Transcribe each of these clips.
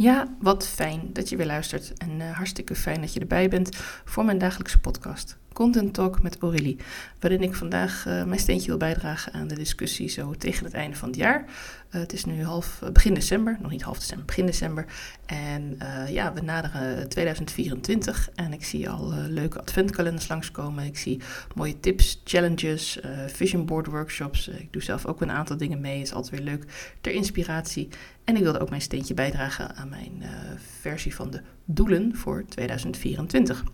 Ja, wat fijn dat je weer luistert en uh, hartstikke fijn dat je erbij bent voor mijn dagelijkse podcast. Content Talk met Aurélie, waarin ik vandaag uh, mijn steentje wil bijdragen aan de discussie zo tegen het einde van het jaar. Uh, het is nu half, begin december, nog niet half december, begin december. En ja, we naderen 2024 en ik zie al leuke adventkalenders langskomen. Ik zie mooie tips, challenges, vision board workshops. ik doe zelf ook een aantal dingen mee, is altijd weer leuk ter inspiratie. En ik wilde ook mijn steentje bijdragen aan mijn versie van de doelen voor 2024.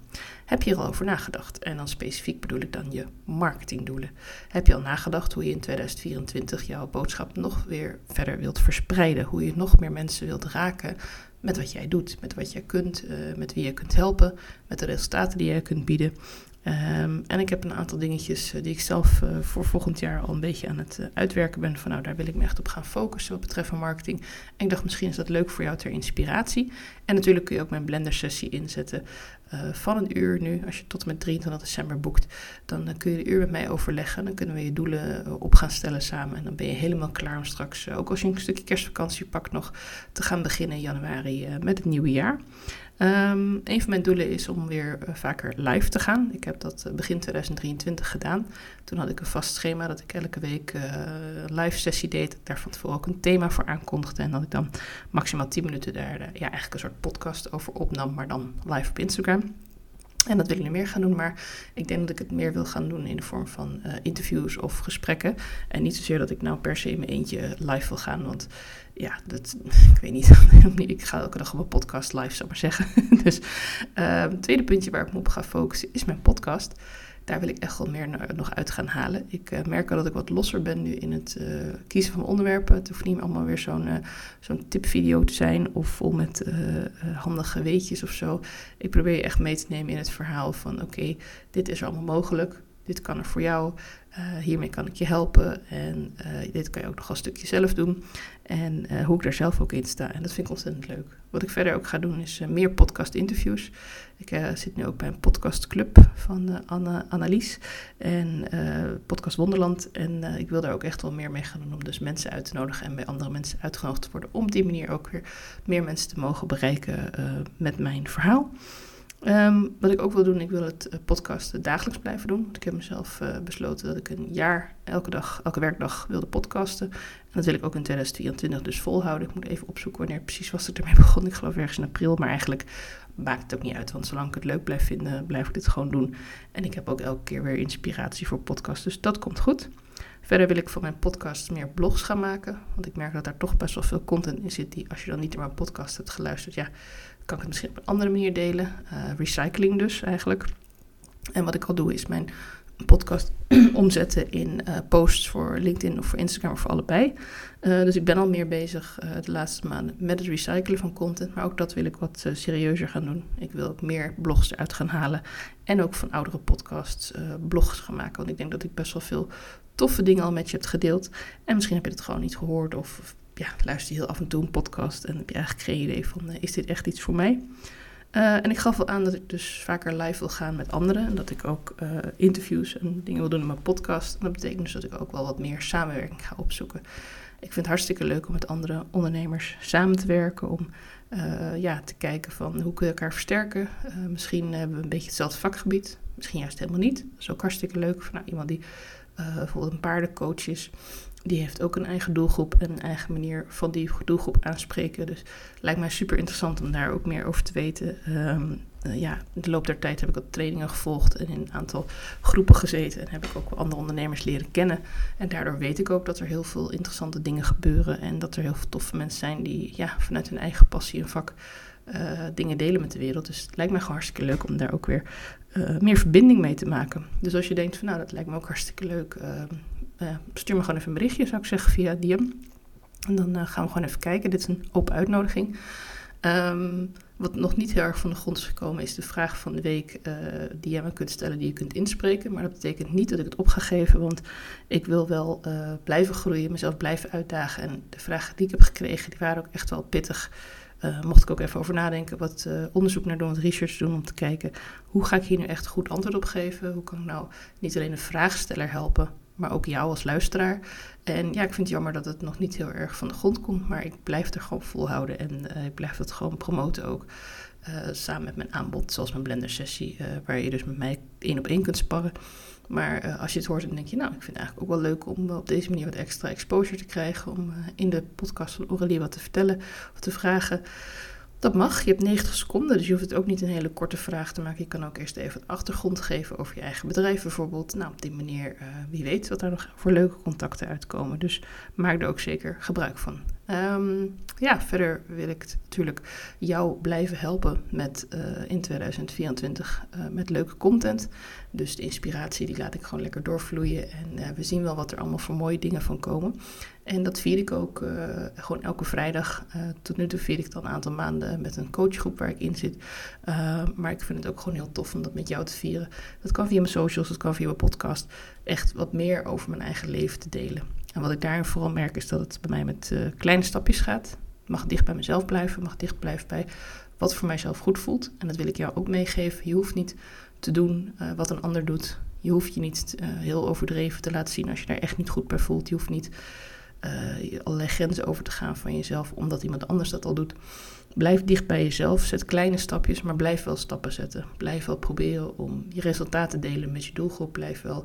Heb je er al over nagedacht? En dan specifiek bedoel ik dan je marketingdoelen. Heb je al nagedacht hoe je in 2024 jouw boodschap nog weer verder wilt verspreiden? Hoe je nog meer mensen wilt raken met wat jij doet, met wat jij kunt, uh, met wie je kunt helpen, met de resultaten die jij kunt bieden. Um, en ik heb een aantal dingetjes uh, die ik zelf uh, voor volgend jaar al een beetje aan het uh, uitwerken ben. Van nou, daar wil ik me echt op gaan focussen wat betreft marketing. En ik dacht, misschien is dat leuk voor jou ter inspiratie. En natuurlijk kun je ook mijn Blender sessie inzetten van een uur nu. Als je tot en met 23 december boekt, dan kun je een uur met mij overleggen. Dan kunnen we je doelen op gaan stellen samen. En dan ben je helemaal klaar om straks, ook als je een stukje kerstvakantie pakt nog, te gaan beginnen in januari met het nieuwe jaar. Um, een van mijn doelen is om weer uh, vaker live te gaan. Ik heb dat uh, begin 2023 gedaan. Toen had ik een vast schema dat ik elke week uh, een live sessie deed. Daar van tevoren ook een thema voor aankondigde. En dat ik dan maximaal 10 minuten daar ja, eigenlijk een soort podcast over opnam, maar dan live op Instagram. En dat wil ik nu meer gaan doen, maar ik denk dat ik het meer wil gaan doen in de vorm van uh, interviews of gesprekken. En niet zozeer dat ik nou per se in mijn eentje live wil gaan, want ja, dat, ik weet niet. ik ga elke dag op podcast live, zou maar zeggen. dus het tweede puntje waar ik me op ga focussen is mijn podcast daar wil ik echt wel meer nog uit gaan halen. Ik uh, merk al dat ik wat losser ben nu in het uh, kiezen van onderwerpen. Het hoeft niet allemaal weer zo'n uh, zo'n tipvideo te zijn of vol met handige weetjes of zo. Ik probeer je echt mee te nemen in het verhaal van oké, dit is allemaal mogelijk. Dit kan er voor jou. Uh, hiermee kan ik je helpen. En uh, dit kan je ook nog een stukje zelf doen. En uh, hoe ik daar zelf ook in sta. En dat vind ik ontzettend leuk. Wat ik verder ook ga doen is meer podcast interviews. Ik zit nu ook bij een podcastclub van Anne, Annelies. En Podcast Wonderland. En ik wil daar ook echt wel meer mee gaan doen. Om dus mensen uit te nodigen en bij andere mensen uitgenodigd te worden. Om op die manier ook weer meer mensen te mogen bereiken met mijn verhaal. Um, wat ik ook wil doen, ik wil het uh, podcast dagelijks blijven doen. Want ik heb mezelf uh, besloten dat ik een jaar, elke dag, elke werkdag wilde podcasten. En dat wil ik ook in 2024 dus volhouden. Ik moet even opzoeken wanneer precies was het ermee begonnen. Ik geloof ergens in april, maar eigenlijk maakt het ook niet uit. Want zolang ik het leuk blijf vinden, blijf ik dit gewoon doen. En ik heb ook elke keer weer inspiratie voor podcasts, dus dat komt goed. Verder wil ik van mijn podcast meer blogs gaan maken. Want ik merk dat daar toch best wel veel content in zit. Die als je dan niet naar mijn podcast hebt geluisterd, ja, kan ik het misschien op een andere manier delen. Uh, recycling dus eigenlijk. En wat ik al doe is mijn podcast omzetten in uh, posts voor LinkedIn of voor Instagram of voor allebei. Uh, dus ik ben al meer bezig de laatste maanden met het recyclen van content. Maar ook dat wil ik wat serieuzer gaan doen. Ik wil ook meer blogs eruit gaan halen. En ook van oudere podcasts blogs gaan maken. Want ik denk dat ik best wel veel toffe dingen al met je hebt gedeeld. En misschien heb je het gewoon niet gehoord of ja, luister je heel af en toe een podcast en heb je eigenlijk geen idee van is dit echt iets voor mij? Uh, en ik gaf wel aan dat ik dus vaker live wil gaan met anderen. En dat ik ook uh, interviews en dingen wil doen in mijn podcast. En dat betekent dus dat ik ook wel wat meer samenwerking ga opzoeken. Ik vind het hartstikke leuk om met andere ondernemers samen te werken. Om ja, te kijken van hoe kun je elkaar versterken. misschien hebben we een beetje hetzelfde vakgebied. Misschien juist helemaal niet. Dat is ook hartstikke leuk. Van, nou, iemand die bijvoorbeeld een paardencoach is die heeft ook een eigen doelgroep en een eigen manier van die doelgroep aanspreken. Dus lijkt mij super interessant om daar ook meer over te weten. Um, uh, ja, in de loop der tijd heb ik wat trainingen gevolgd en in een aantal groepen gezeten. En heb ik ook andere ondernemers leren kennen. En daardoor weet ik ook dat er heel veel interessante dingen gebeuren. En dat er heel veel toffe mensen zijn die ja, vanuit hun eigen passie en vak uh, dingen delen met de wereld. Dus het lijkt mij gewoon hartstikke leuk om daar ook weer uh, meer verbinding mee te maken. Dus als je denkt van nou, dat lijkt me ook hartstikke leuk. Ehm, uh, stuur me gewoon even een berichtje, zou ik zeggen, via DM. En dan uh, gaan we gewoon even kijken. Dit is een open uitnodiging. Um, wat nog niet heel erg van de grond is gekomen, is de vraag van de week uh, die jij me kunt stellen, die je kunt inspreken. Maar dat betekent niet dat ik het op ga geven, want ik wil wel blijven groeien, mezelf blijven uitdagen. En de vragen die ik heb gekregen, die waren ook echt wel pittig. Mocht ik ook even over nadenken, wat onderzoek naar doen, wat research doen om te kijken hoe ga ik hier nu echt goed antwoord op geven? Hoe kan ik nou niet alleen de vraagsteller helpen, maar ook jou als luisteraar. En ja, ik vind het jammer dat het nog niet heel erg van de grond komt, maar ik blijf er gewoon volhouden en ik blijf het gewoon promoten ook. samen met mijn aanbod, zoals mijn blender sessie, waar je dus met mij één op één kunt sparren. Maar als je het hoort, dan denk je, nou, ik vind het eigenlijk ook wel leuk om op deze manier wat extra exposure te krijgen. Om in de podcast van Aurélie wat te vertellen of te vragen. Dat mag. Je hebt 90 seconden, dus je hoeft het ook niet een hele korte vraag te maken. Je kan ook eerst even achtergrond geven over je eigen bedrijf bijvoorbeeld. Nou, op die manier, uh, wie weet wat daar nog voor leuke contacten uitkomen. Dus maak er ook zeker gebruik van. Um, ja, verder wil ik natuurlijk jou blijven helpen met uh, in 2024 uh, met leuke content. Dus de inspiratie die laat ik gewoon lekker doorvloeien. En uh, we zien wel wat er allemaal voor mooie dingen van komen. En dat vier ik ook gewoon elke vrijdag. tot nu toe vier ik al een aantal maanden met een coachgroep waar ik in zit. maar ik vind het ook gewoon heel tof om dat met jou te vieren. Dat kan via mijn socials, dat kan via mijn podcast. Echt wat meer over mijn eigen leven te delen. En wat ik daarin vooral merk is dat het bij mij met uh, kleine stapjes gaat. Mag dicht bij mezelf blijven, mag dicht blijven bij wat voor mijzelf goed voelt. En dat wil ik jou ook meegeven. Je hoeft niet te doen uh, wat een ander doet. Je hoeft je niet uh, heel overdreven te laten zien als je daar echt niet goed bij voelt. Je hoeft niet allerlei grenzen over te gaan van jezelf omdat iemand anders dat al doet. Blijf dicht bij jezelf. Zet kleine stapjes, maar blijf wel stappen zetten. Blijf wel proberen om je resultaten te delen met je doelgroep. Blijf wel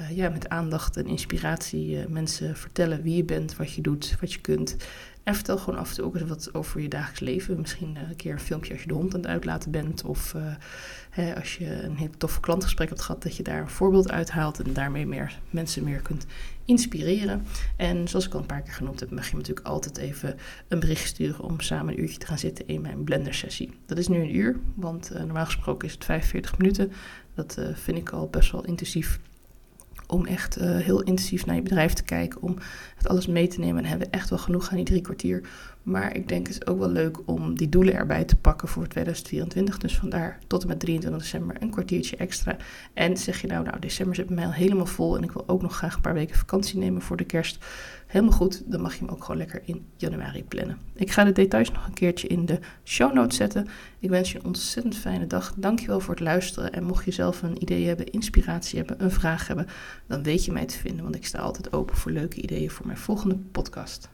uh, ja, met aandacht en inspiratie uh, mensen vertellen wie je bent, wat je doet, wat je kunt. En vertel gewoon af en toe ook eens wat over je dagelijks leven. Misschien uh, een keer een filmpje als je de hond aan het uitlaten bent. Of hè, als je een heel tof klantgesprek hebt gehad, dat je daar een voorbeeld uithaalt. En daarmee meer mensen meer kunt inspireren. En zoals ik al een paar keer genoemd heb, mag je natuurlijk altijd even een bericht sturen om samen een uurtje te gaan zitten in mijn blender sessie. Dat is nu een uur, want normaal gesproken is het 45 minuten. Dat vind ik al best wel intensief om echt uh, heel intensief naar je bedrijf te kijken, om het alles mee te nemen. En hebben we echt wel genoeg aan die drie kwartier. Maar ik denk het is ook wel leuk om die doelen erbij te pakken voor 2024. Dus vandaar tot en met 23 december een kwartiertje extra. En zeg je nou, nou december zit bij mij al helemaal vol en ik wil ook nog graag een paar weken vakantie nemen voor de kerst. Helemaal goed, dan mag je hem ook gewoon lekker in januari plannen. Ik ga de details nog een keertje in de show notes zetten. Ik wens je een ontzettend fijne dag. Dankjewel voor het luisteren. En mocht je zelf een idee hebben, inspiratie hebben, een vraag hebben, dan weet je mij te vinden. Want ik sta altijd open voor leuke ideeën voor mijn volgende podcast.